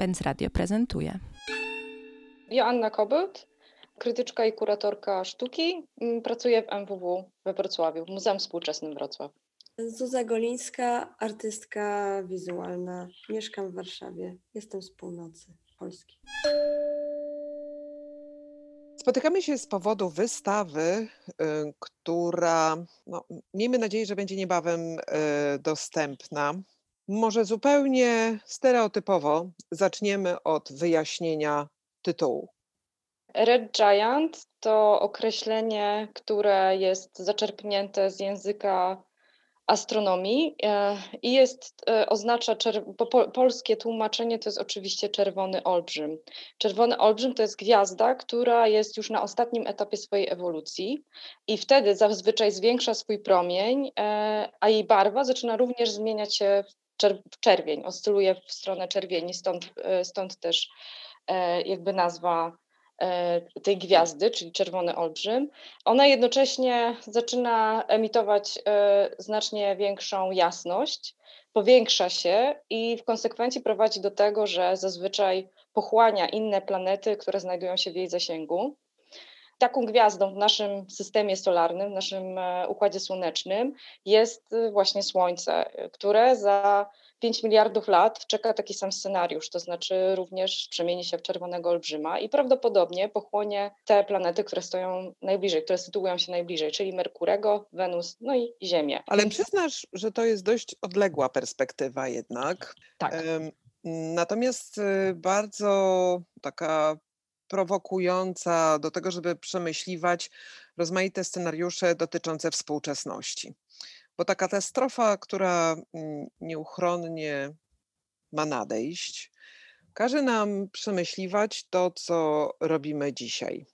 Pens Radio prezentuje. Joanna Kobylt, krytyczka i kuratorka sztuki. Mm, pracuję w MWW we Wrocławiu, w Muzeum Współczesnym Wrocław. Zuza Golińska, artystka wizualna. Mieszkam w Warszawie. Jestem z północy Polski. Spotykamy się z powodu wystawy, y, która no, miejmy nadzieję, że będzie niebawem y, dostępna. Może zupełnie stereotypowo zaczniemy od wyjaśnienia tytułu. Red Giant to określenie, które jest zaczerpnięte z języka astronomii e, i jest, e, oznacza, po, polskie tłumaczenie to jest oczywiście czerwony olbrzym. Czerwony olbrzym to jest gwiazda, która jest już na ostatnim etapie swojej ewolucji i wtedy zazwyczaj zwiększa swój promień, e, a jej barwa zaczyna również zmieniać się czerwień, oscyluje w stronę czerwieni, stąd, stąd też jakby nazwa E, tej gwiazdy, czyli czerwony olbrzym, ona jednocześnie zaczyna emitować e, znacznie większą jasność, powiększa się i w konsekwencji prowadzi do tego, że zazwyczaj pochłania inne planety, które znajdują się w jej zasięgu. Taką gwiazdą w naszym systemie solarnym, w naszym e, układzie słonecznym jest właśnie Słońce, które za 5 miliardów lat czeka taki sam scenariusz, to znaczy również przemieni się w czerwonego olbrzyma i prawdopodobnie pochłonie te planety, które stoją najbliżej, które sytuują się najbliżej, czyli Merkurego, Wenus, no i Ziemię. Ale przyznasz, że to jest dość odległa perspektywa jednak. Tak. Natomiast y, bardzo taka prowokująca do tego, żeby przemyśliwać rozmaite scenariusze dotyczące współczesności. Bo ta katastrofa, która mm, nieuchronnie ma nadejść, każe nam przemyśliwać to, co robimy dzisiaj.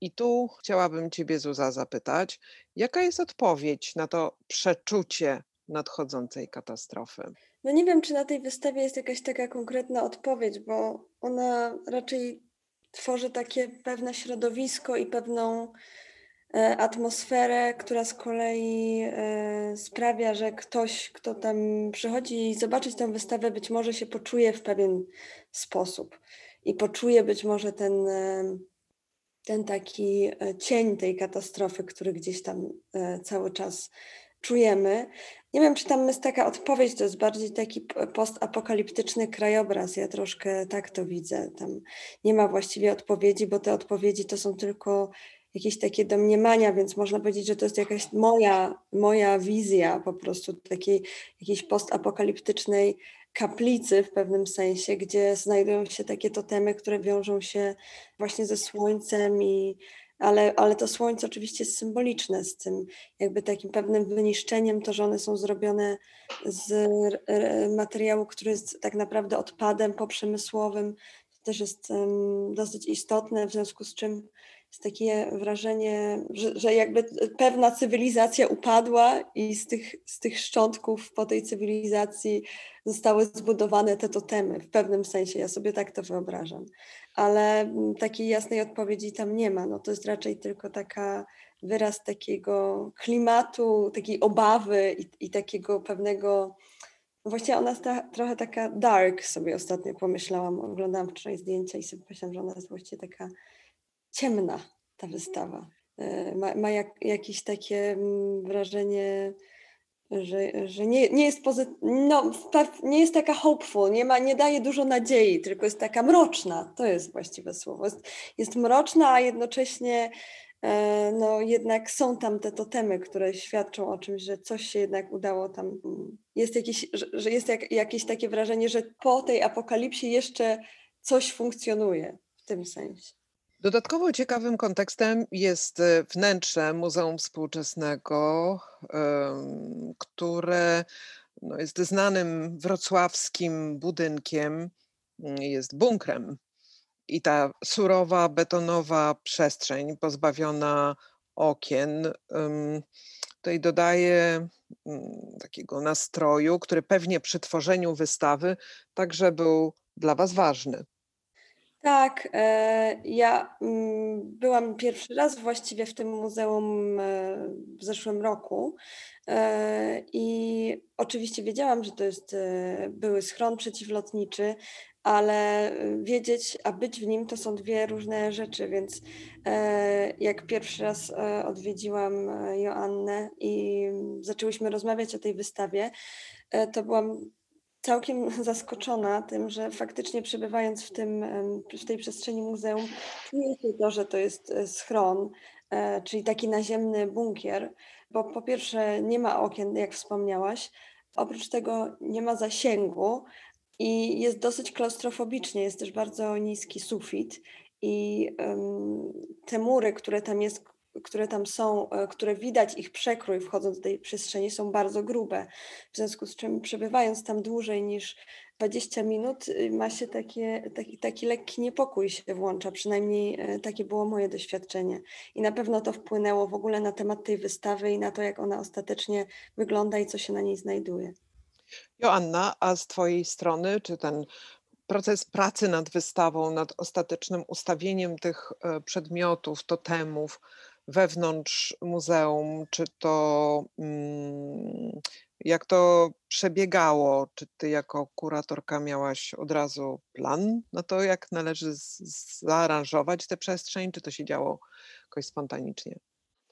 I tu chciałabym Ciebie, Zuza, zapytać, jaka jest odpowiedź na to przeczucie nadchodzącej katastrofy? No nie wiem, czy na tej wystawie jest jakaś taka konkretna odpowiedź, bo ona raczej tworzy takie pewne środowisko i pewną E, atmosferę, która z kolei e, sprawia, że ktoś, kto tam przychodzi zobaczyć tę wystawę, być może się poczuje w pewien sposób i poczuje być może ten, e, ten taki cień tej katastrofy, który gdzieś tam cały czas czujemy. Nie wiem, czy tam jest taka odpowiedź, to jest bardziej taki postapokaliptyczny krajobraz. Ja troszkę tak to widzę. Tam nie ma właściwie odpowiedzi, bo te odpowiedzi to są tylko jakieś takie domniemania, więc można powiedzieć, że to jest jakaś moja, moja wizja po prostu takiej jakiejś postapokaliptycznej kaplicy w pewnym sensie, gdzie znajdują się takie totemy, które wiążą się właśnie ze słońcem i ale, ale to słońce oczywiście jest symboliczne z tym jakby takim pewnym wyniszczeniem, to, że one są zrobione z materiału, który jest tak naprawdę odpadem poprzemysłowym, to też jest um, dosyć istotne, w związku z czym jest takie wrażenie, że, że jakby pewna cywilizacja upadła i z tych, z tych szczątków po tej cywilizacji zostały zbudowane te totemy w pewnym sensie. Ja sobie tak to wyobrażam. Ale mm, takiej jasnej odpowiedzi tam nie ma. No to jest raczej tylko taka wyraz takiego klimatu, takiej obawy i, i takiego pewnego. No właściwie ona jest ta, trochę taka dark, sobie ostatnio pomyślałam. Oglądałam wczoraj zdjęcia i sobie pomyślałam, że ona jest właściwie taka ciemna ta wystawa. E, ma, ma jak, jakieś takie mm, wrażenie, że, że nie, nie jest pozyt- no, nie jest taka hopeful, nie, ma, nie daje dużo nadziei, tylko jest taka mroczna. To jest właściwe słowo. Jest, jest mroczna, a jednocześnie e, no, jednak są tam te totemy, które świadczą o czymś, że coś się jednak udało tam. Jest jakieś, że jest jak, jakieś takie wrażenie, że po tej apokalipsie jeszcze coś funkcjonuje w tym sensie. Dodatkowo ciekawym kontekstem jest e, wnętrze Muzeum Współczesnego, które no, jest znanym wrocławskim budynkiem, mm, jest bunkrem. I ta surowa, betonowa przestrzeń pozbawiona okien tutaj dodaje mm, takiego nastroju, który pewnie przy tworzeniu wystawy także był dla Was ważny. Tak, e, ja mm, byłam pierwszy raz właściwie w tym muzeum e, w zeszłym roku e, i oczywiście wiedziałam, że to jest były schron przeciwlotniczy, ale wiedzieć, a być w nim to są dwie różne rzeczy, więc jak pierwszy raz odwiedziłam Joannę i zaczęłyśmy rozmawiać o tej wystawie, to byłam całkiem zaskoczona tym, że faktycznie przebywając w, tym, w tej przestrzeni muzeum, czuję się to, że to jest schron, czyli taki naziemny bunkier, bo po pierwsze nie ma okien, jak wspomniałaś, oprócz tego nie ma zasięgu, i jest dosyć klaustrofobicznie, jest też bardzo niski sufit i um, te mury, które tam jest, które tam są, e, które widać ich przekrój wchodząc do tej przestrzeni są bardzo grube. W związku z czym przebywając tam dłużej niż 20 minut y, ma się takie, taki, taki lekki niepokój się włącza, przynajmniej e, takie było moje doświadczenie. I na pewno to wpłynęło w ogóle na temat tej wystawy i na to, jak ona ostatecznie wygląda i co się na niej znajduje. Joanna, a z Twojej strony, czy ten proces pracy nad wystawą, nad ostatecznym ustawieniem tych e, przedmiotów, totemów wewnątrz muzeum, czy to mm, jak to przebiegało? Czy Ty jako kuratorka miałaś od razu plan na to, jak należy zaaranżować tę przestrzeń, czy to się działo jakoś spontanicznie?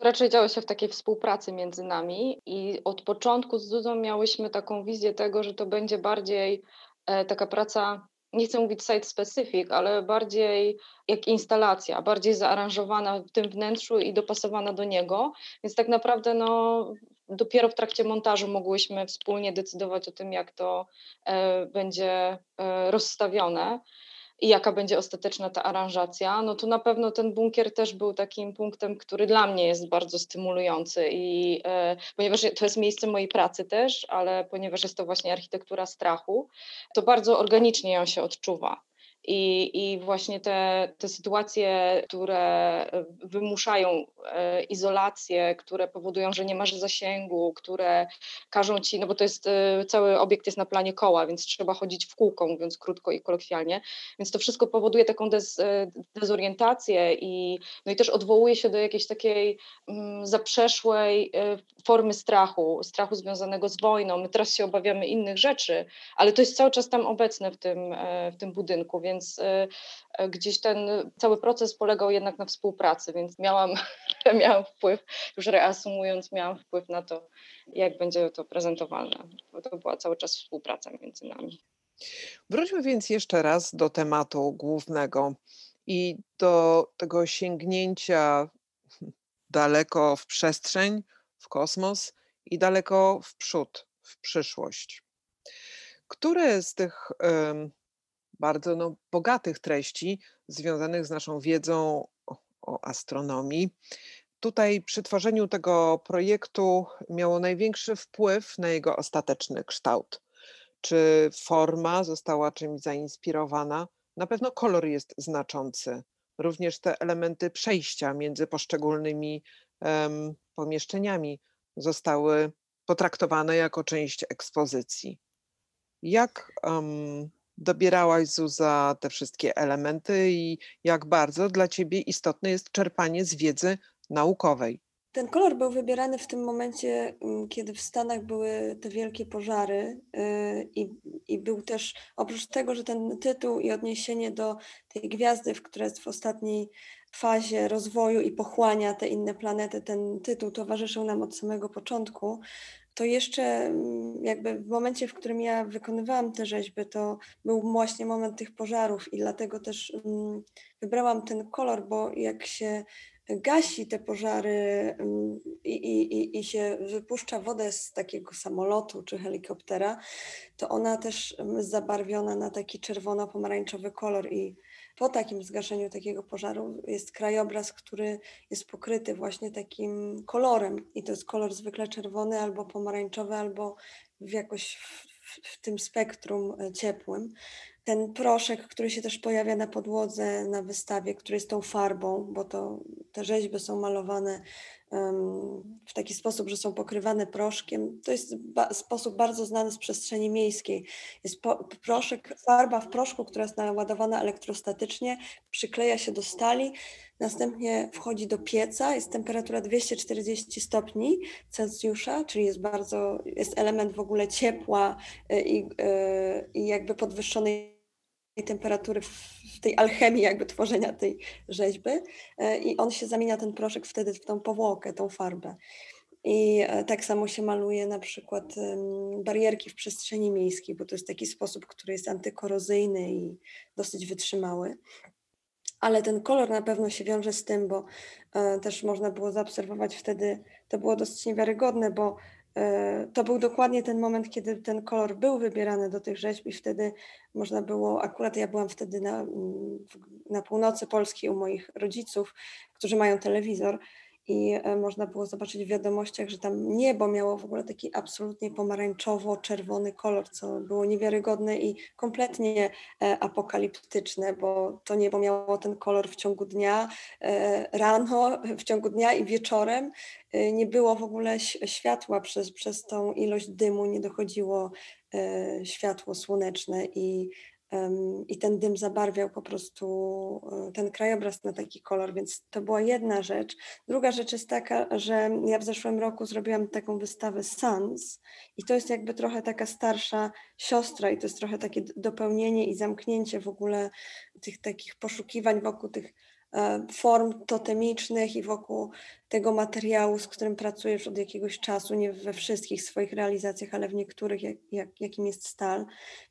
raczej działo się w takiej współpracy między nami i od początku z Zuzą miałyśmy taką wizję tego, że to będzie bardziej e, taka praca, nie chcę mówić site specific, ale bardziej jak instalacja, bardziej zaaranżowana w tym wnętrzu i dopasowana do niego, więc tak naprawdę no, dopiero w trakcie montażu mogłyśmy wspólnie decydować o tym, jak to e, będzie e, rozstawione i jaka będzie ostateczna ta aranżacja, no to na pewno ten bunkier też był takim punktem, który dla mnie jest bardzo stymulujący i e, ponieważ to jest miejsce mojej pracy też, ale ponieważ jest to właśnie architektura strachu, to bardzo organicznie ją się odczuwa. I, i właśnie te, te sytuacje, które e, wymuszają e, izolację, które powodują, że nie masz zasięgu, które każą ci, no bo to jest e, cały obiekt jest na planie koła, więc trzeba chodzić w kółko, mówiąc krótko i kolokwialnie, więc to wszystko powoduje taką dez, dezorientację i, no i też odwołuje się do jakiejś takiej mm, zaprzeszłej formy strachu, strachu związanego z wojną. My teraz się obawiamy innych rzeczy, ale to jest cały czas tam obecne w tym, w tym budynku, więc więc y, y, gdzieś ten cały proces polegał jednak na współpracy, więc miałam, miałam wpływ, już reasumując, miałam wpływ na to, jak będzie to prezentowane. Bo to była cały czas współpraca między nami. Wróćmy więc jeszcze raz do tematu głównego i do tego sięgnięcia daleko w przestrzeń, w kosmos i daleko w przód, w przyszłość. Które z tych bardzo no, bogatych treści związanych z naszą wiedzą o, astronomii. Tutaj przy tworzeniu tego projektu miało największy wpływ na jego ostateczny kształt. Czy forma została czymś zainspirowana? Na pewno kolor jest znaczący. Również te elementy przejścia między poszczególnymi um, pomieszczeniami zostały potraktowane jako część ekspozycji. Jak um, dobierałaś Zuza te wszystkie elementy i jak bardzo dla ciebie istotne jest czerpanie z wiedzy naukowej? Ten kolor był wybierany w tym momencie, mm, kiedy w Stanach były te wielkie pożary y, i, i był też, oprócz tego, że ten tytuł i odniesienie do tej gwiazdy, która jest w ostatniej fazie rozwoju i pochłania te inne planety, ten tytuł towarzyszył nam od samego początku, to jeszcze mm, jakby w momencie, w którym ja wykonywałam te rzeźby, to był właśnie moment tych pożarów i dlatego też mm, wybrałam ten kolor, bo jak się gasi te pożary mm, i, i, i się wypuszcza wodę z takiego samolotu czy helikoptera, to ona też jest zabarwiona na taki czerwono-pomarańczowy kolor i po takim zgaszeniu takiego pożaru jest krajobraz, który jest pokryty właśnie takim kolorem i to jest kolor zwykle czerwony albo pomarańczowy, albo w jakoś w, w tym spektrum e, ciepłym. Ten proszek, który się też pojawia na podłodze na wystawie, który jest tą farbą, bo to te rzeźby są malowane w taki sposób, że są pokrywane proszkiem. To jest ba sposób bardzo znany z przestrzeni miejskiej. Jest proszek, farba w proszku, która jest naładowana elektrostatycznie, przykleja się do stali, następnie wchodzi do pieca, jest temperatura 240 stopni Celsjusza, czyli jest bardzo, jest element w ogóle ciepła y, i, y, i jakby podwyższonej temperatury, w tej alchemii jakby tworzenia tej rzeźby e, i on się zamienia ten proszek wtedy w tą powłokę, tą farbę. I e, tak samo się maluje na przykład barierki w przestrzeni miejskiej, bo to jest taki sposób, który jest antykorozyjny i dosyć wytrzymały. Ale ten kolor na pewno się wiąże z tym, bo e, też można było zaobserwować wtedy, to było dosyć niewiarygodne, bo to był dokładnie ten moment, kiedy ten kolor był wybierany do tych rzeźb i wtedy można było, akurat ja byłam wtedy na, na północy Polski u moich rodziców, którzy mają telewizor i e, można było zobaczyć w wiadomościach, że tam niebo miało w ogóle taki absolutnie pomarańczowo-czerwony kolor, co było niewiarygodne i kompletnie e, apokaliptyczne, bo to niebo miało ten kolor w ciągu dnia, e, rano, w ciągu dnia i wieczorem. Nie było w ogóle światła przez, przez tą ilość dymu, nie dochodziło światło słoneczne i i ten dym zabarwiał po prostu e, ten krajobraz na taki kolor, więc to była jedna rzecz. Druga rzecz jest taka, że ja w zeszłym roku zrobiłam taką wystawę Sans i to jest jakby trochę taka starsza siostra i to jest trochę takie dopełnienie i zamknięcie w ogóle tych takich poszukiwań wokół tych form totemicznych i wokół tego materiału, z którym pracuję już od jakiegoś czasu, nie we wszystkich swoich realizacjach, ale w niektórych, jak, jak, jakim jest stal,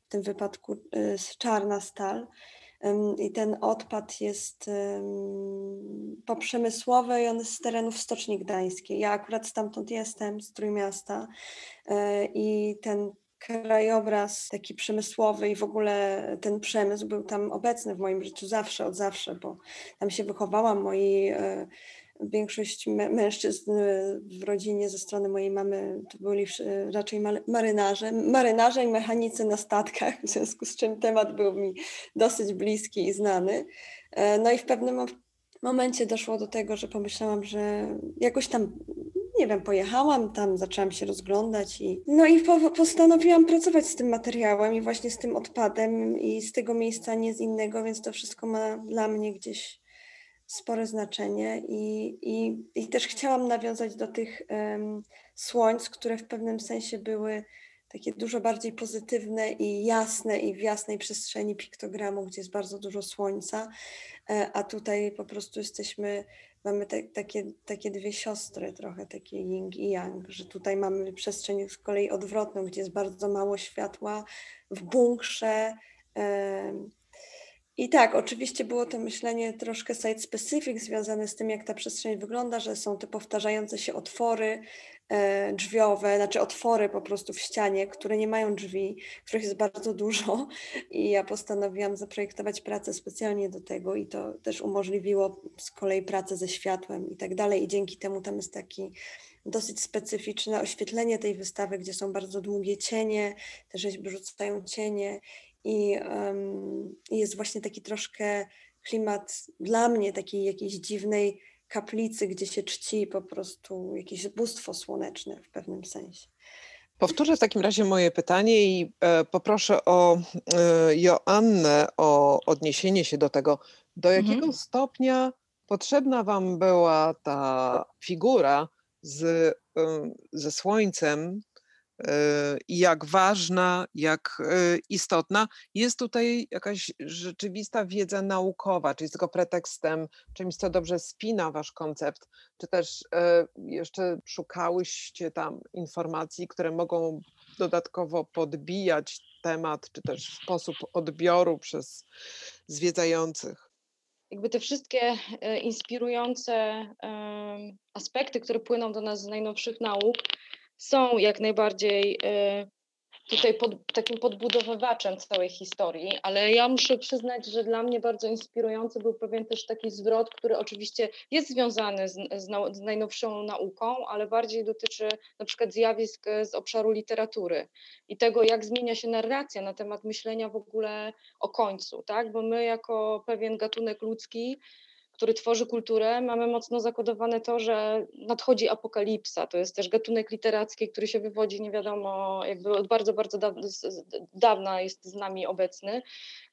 w tym wypadku y, czarna stal. I ten odpad jest poprzemysłowy i on jest z terenów Stoczni Gdańskiej. Ja akurat stamtąd jestem, z Trójmiasta e, i ten krajobraz taki przemysłowy i w ogóle ten przemysł był tam obecny w moim życiu zawsze, od zawsze, bo tam się wychowałam. Moi, e, większość mężczyzn w rodzinie ze strony mojej mamy to byli raczej marynarze, marynarze i mechanicy na statkach, w związku z czym temat był mi dosyć bliski i znany. E, no i w pewnym momencie doszło do tego, że pomyślałam, że jakoś tam nie wiem, pojechałam tam, zaczęłam się rozglądać i no i po, postanowiłam pracować z tym materiałem i właśnie z tym odpadem i z tego miejsca, nie z innego, więc to wszystko ma dla mnie gdzieś spore znaczenie i, i, i też chciałam nawiązać do tych um, słońc, które w pewnym sensie były takie dużo bardziej pozytywne i jasne i w jasnej przestrzeni piktogramu, gdzie jest bardzo dużo słońca, e, a tutaj po prostu jesteśmy mamy te, takie, takie dwie siostry, trochę takie yin i yang, że tutaj mamy przestrzeń z kolei odwrotną, gdzie jest bardzo mało światła w bunkrze. I tak, oczywiście było to myślenie troszkę site-specific związane z tym, jak ta przestrzeń wygląda, że są te powtarzające się otwory, E, drzwiowe, znaczy otwory po prostu w ścianie, które nie mają drzwi, których jest bardzo dużo. I ja postanowiłam zaprojektować pracę specjalnie do tego i to też umożliwiło z kolei pracę ze światłem i tak dalej. I dzięki temu tam jest taki dosyć specyficzne oświetlenie tej wystawy, gdzie są bardzo długie cienie, te rzeźby rzucają cienie i um, jest właśnie taki troszkę klimat dla mnie takiej jakiejś dziwnej kaplicy, gdzie się czci po prostu jakieś bóstwo słoneczne w pewnym sensie. Powtórzę w takim razie moje pytanie i e, poproszę o e, Joannę o odniesienie się do tego, do jakiego mhm. stopnia potrzebna Wam była ta figura z, e, ze słońcem i jak ważna, jak istotna. Jest tutaj jakaś rzeczywista wiedza naukowa, czy jest tylko pretekstem, czymś, co dobrze spina wasz koncept, czy też jeszcze szukałyście tam informacji, które mogą dodatkowo podbijać temat, czy też sposób odbioru przez zwiedzających? Jakby te wszystkie inspirujące aspekty, które płyną do nas z najnowszych nauk, są jak najbardziej y, tutaj pod, takim podbudowywaczem całej historii, ale ja muszę przyznać, że dla mnie bardzo inspirujący był pewien też taki zwrot, który oczywiście jest związany z, z, z najnowszą nauką, ale bardziej dotyczy na przykład zjawisk z obszaru literatury i tego, jak zmienia się narracja na temat myślenia w ogóle o końcu, tak? Bo my jako pewien gatunek ludzki który tworzy kulturę, mamy mocno zakodowane to, że nadchodzi apokalipsa. To jest też gatunek literacki, który się wywodzi nie wiadomo, jakby od bardzo, bardzo dawna, jest z nami obecny.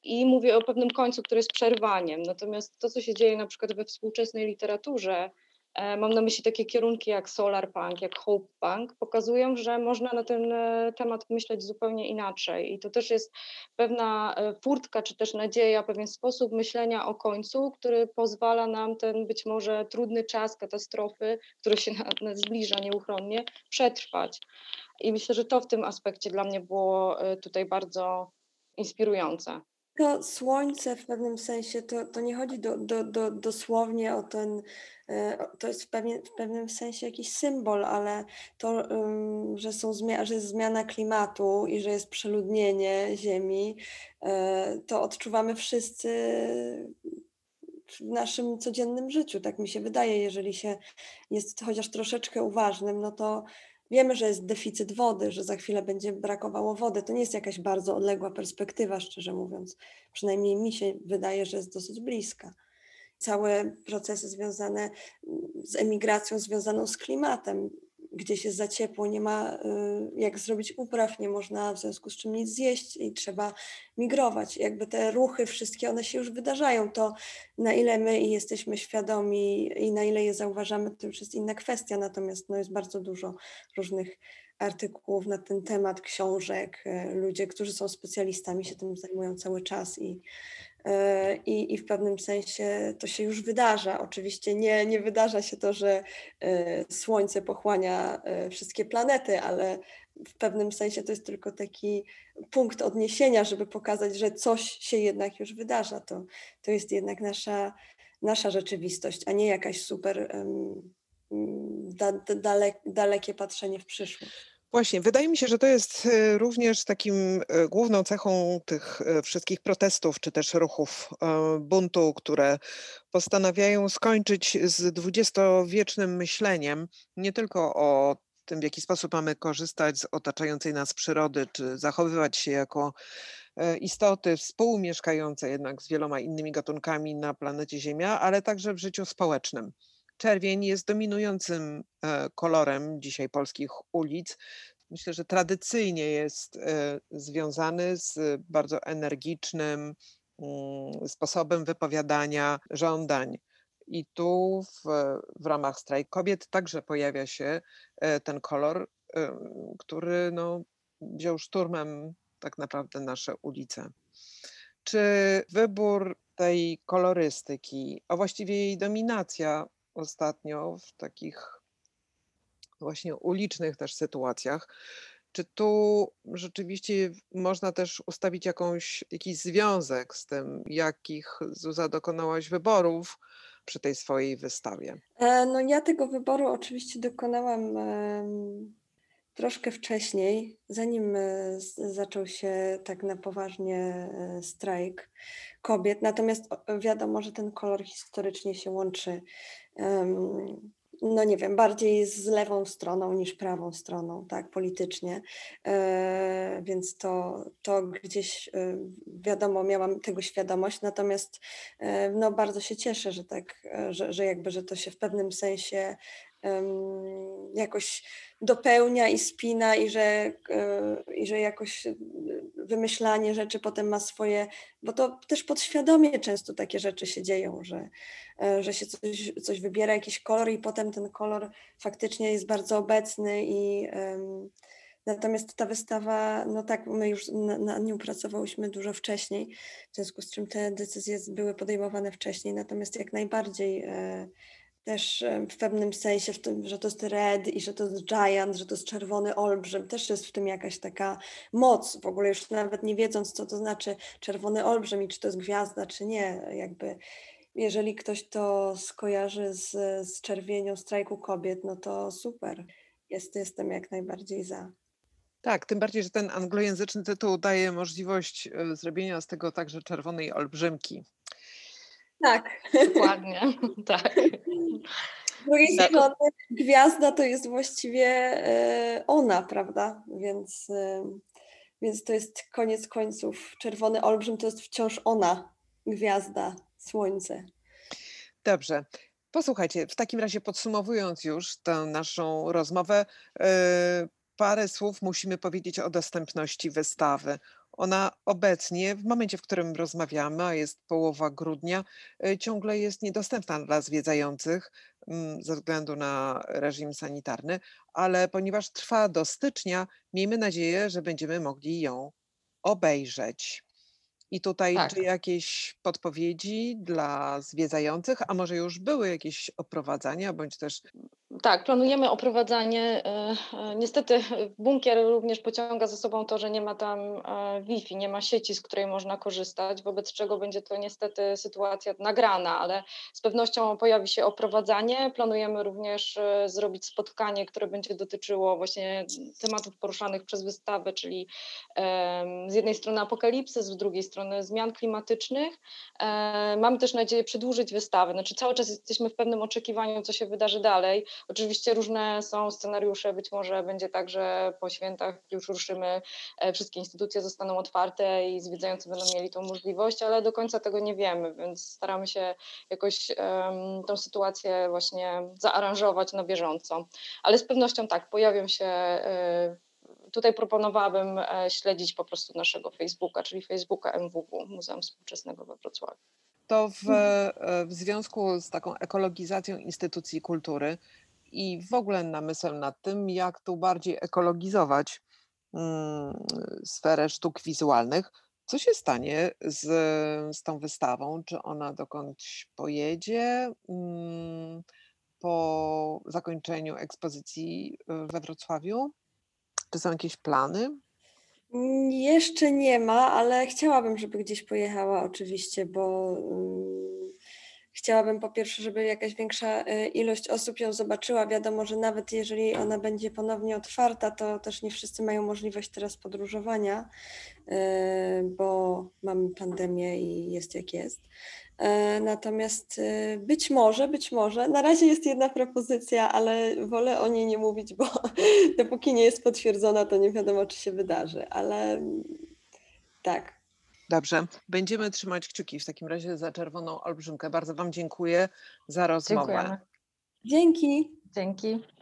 I mówię o pewnym końcu, który jest przerwaniem. Natomiast to, co się dzieje na przykład we współczesnej literaturze, mam na myśli takie kierunki jak Solar Punk, jak Hope Punk, pokazują, że można na ten e, temat myśleć zupełnie inaczej. I to też jest pewna e, furtka, czy też nadzieja, pewien sposób myślenia o końcu, który pozwala nam ten być może trudny czas katastrofy, który się zbliża nieuchronnie, przetrwać. I myślę, że to w tym aspekcie dla mnie było tutaj bardzo inspirujące. To słońce w pewnym sensie, to, to nie chodzi do, do, do, dosłownie o ten, e, to jest w, pewnie, w pewnym sensie jakiś symbol, ale to, że, są że jest zmiana klimatu i że jest przeludnienie Ziemi, e, to odczuwamy wszyscy w naszym codziennym życiu, tak mi się wydaje, jeżeli się jest chociaż troszeczkę uważnym, no to Wiemy, że jest deficyt wody, że za chwilę będzie brakowało wody. To nie jest jakaś bardzo odległa perspektywa, szczerze mówiąc. Przynajmniej mi się wydaje, że jest dosyć bliska. Całe procesy związane z emigracją, związaną z klimatem, gdzieś jest za ciepło, nie ma y, jak zrobić upraw, nie można w związku z czym nic zjeść i trzeba migrować. Jakby te ruchy wszystkie, one się już wydarzają. To na ile my jesteśmy świadomi i na ile je zauważamy, to już jest inna kwestia, natomiast no, jest bardzo dużo różnych artykułów na ten temat, książek, y, ludzie, którzy są specjalistami się tym zajmują cały czas i I, I w pewnym sensie to się już wydarza. Oczywiście nie, nie wydarza się to, że e, Słońce pochłania e, wszystkie planety, ale w pewnym sensie to jest tylko taki punkt odniesienia, żeby pokazać, że coś się jednak już wydarza. To, to jest jednak nasza, nasza rzeczywistość, a nie jakaś super um, da, dalek, dalekie patrzenie w przyszłość. Właśnie, wydaje mi się, że to jest e, również takim e, główną cechą tych e, wszystkich protestów, czy też ruchów buntu, które postanawiają skończyć z dwudziestowiecznym myśleniem, nie tylko o tym, w jaki sposób mamy korzystać z otaczającej nas przyrody, czy zachowywać się jako istoty współmieszkające jednak z wieloma innymi gatunkami na planecie Ziemia, ale także w życiu społecznym. Czerwień jest dominującym e, kolorem dzisiaj polskich ulic. Myślę, że tradycyjnie jest e, związany z bardzo energicznym mm, sposobem wypowiadania żądań. I tu w, w ramach strajk kobiet także pojawia się e, ten kolor, który no, wziął szturmem tak naprawdę nasze ulice. Czy wybór tej kolorystyki, a właściwie jej dominacja ostatnio w takich właśnie ulicznych też sytuacjach. Czy tu rzeczywiście można też ustawić jakąś, jakiś związek z tym, jakich Zuza dokonałaś wyborów przy tej swojej wystawie? E, no ja tego wyboru oczywiście dokonałam troszkę wcześniej, zanim e, zaczął się tak na poważnie e, strajk kobiet. Natomiast wiadomo, że ten kolor historycznie się łączy no nie wiem, bardziej z lewą stroną niż prawą stroną, tak, politycznie. E, więc to, to gdzieś wiadomo, miałam tego świadomość, natomiast no bardzo się cieszę, że tak, że, że jakby, że to się w pewnym sensie jakoś dopełnia i spina i że, e, i że jakoś e, wymyślanie rzeczy potem ma swoje, bo to też podświadomie często takie rzeczy się dzieją, że, e, że się coś, coś wybiera, jakiś kolor i potem ten kolor faktycznie jest bardzo obecny i Natomiast ta wystawa, no tak, my już na, na nią pracowałyśmy dużo wcześniej, w związku z czym te decyzje były podejmowane wcześniej, natomiast jak najbardziej też w pewnym sensie, w tym, że to jest red i że to jest giant, że to jest czerwony olbrzym, też jest w tym jakaś taka moc, w ogóle już nawet nie wiedząc, co to znaczy czerwony olbrzym i czy to jest gwiazda, czy nie, jakby jeżeli ktoś to skojarzy z, z czerwienią strajku kobiet, no to super, jest, jestem jak najbardziej za. Tak, tym bardziej, że ten anglojęzyczny tytuł daje możliwość e, zrobienia z tego także czerwonej olbrzymki. Tak. Dokładnie, tak. Z drugiej tak. strony gwiazda to jest właściwie e, ona, prawda? Więc, e, więc to jest koniec końców. Czerwony olbrzym to jest wciąż ona, gwiazda, słońce. Dobrze. Posłuchajcie, w takim razie podsumowując już tę naszą rozmowę, e, parę słów musimy powiedzieć o dostępności wystawy, Ona obecnie, w momencie, w którym rozmawiamy, a jest połowa grudnia, y, ciągle jest niedostępna dla zwiedzających mm, ze względu na reżim sanitarny, ale ponieważ trwa do stycznia, miejmy nadzieję, że będziemy mogli ją obejrzeć. I tutaj Tak. czy jakieś podpowiedzi dla zwiedzających, a może już były jakieś oprowadzania, bądź też Tak, planujemy oprowadzanie. e, e, Niestety bunkier również pociąga za sobą to, że nie ma tam e, Wi-Fi, nie ma sieci, z której można korzystać, wobec czego będzie to niestety sytuacja nagrana, ale z pewnością pojawi się oprowadzanie. Planujemy również zrobić spotkanie, które będzie dotyczyło właśnie tematów poruszanych przez wystawę, czyli z jednej strony apokalipsy, z drugiej strony zmian klimatycznych. Mamy też nadzieję przedłużyć wystawę, znaczy cały czas jesteśmy w pewnym oczekiwaniu, co się wydarzy dalej. Oczywiście różne są scenariusze, być może będzie tak, że po świętach już ruszymy, e, wszystkie instytucje zostaną otwarte i zwiedzający będą mieli tą możliwość, ale do końca tego nie wiemy, więc staramy się jakoś em, tą sytuację właśnie zaaranżować na bieżąco. Ale z pewnością tak, pojawią się. e, Tutaj proponowałabym e, śledzić po prostu naszego Facebooka, czyli Facebooka MWW, Muzeum Współczesnego we Wrocławiu. To w, w związku z taką ekologizacją instytucji kultury i w ogóle namysłem nad tym, jak tu bardziej ekologizować mm, sferę sztuk wizualnych, co się stanie z, z tą wystawą? Czy ona dokądś pojedzie mm, po zakończeniu ekspozycji y, we Wrocławiu? Czy są jakieś plany? Jeszcze nie ma, ale chciałabym, żeby gdzieś pojechała oczywiście, bo mm, chciałabym po pierwsze, żeby jakaś większa y, ilość osób ją zobaczyła. Wiadomo, że nawet jeżeli ona będzie ponownie otwarta, to też nie wszyscy mają możliwość teraz podróżowania, y, bo mamy pandemię i jest jak jest. E, Natomiast być może, być może, na razie jest jedna propozycja, ale wolę o niej nie mówić, bo dopóki nie jest potwierdzona, to nie wiadomo, czy się wydarzy, ale mm, tak. Dobrze, będziemy trzymać kciuki w takim razie za Czerwoną Olbrzymkę. Bardzo Wam dziękuję za rozmowę. Dziękujemy. Dzięki. Dzięki.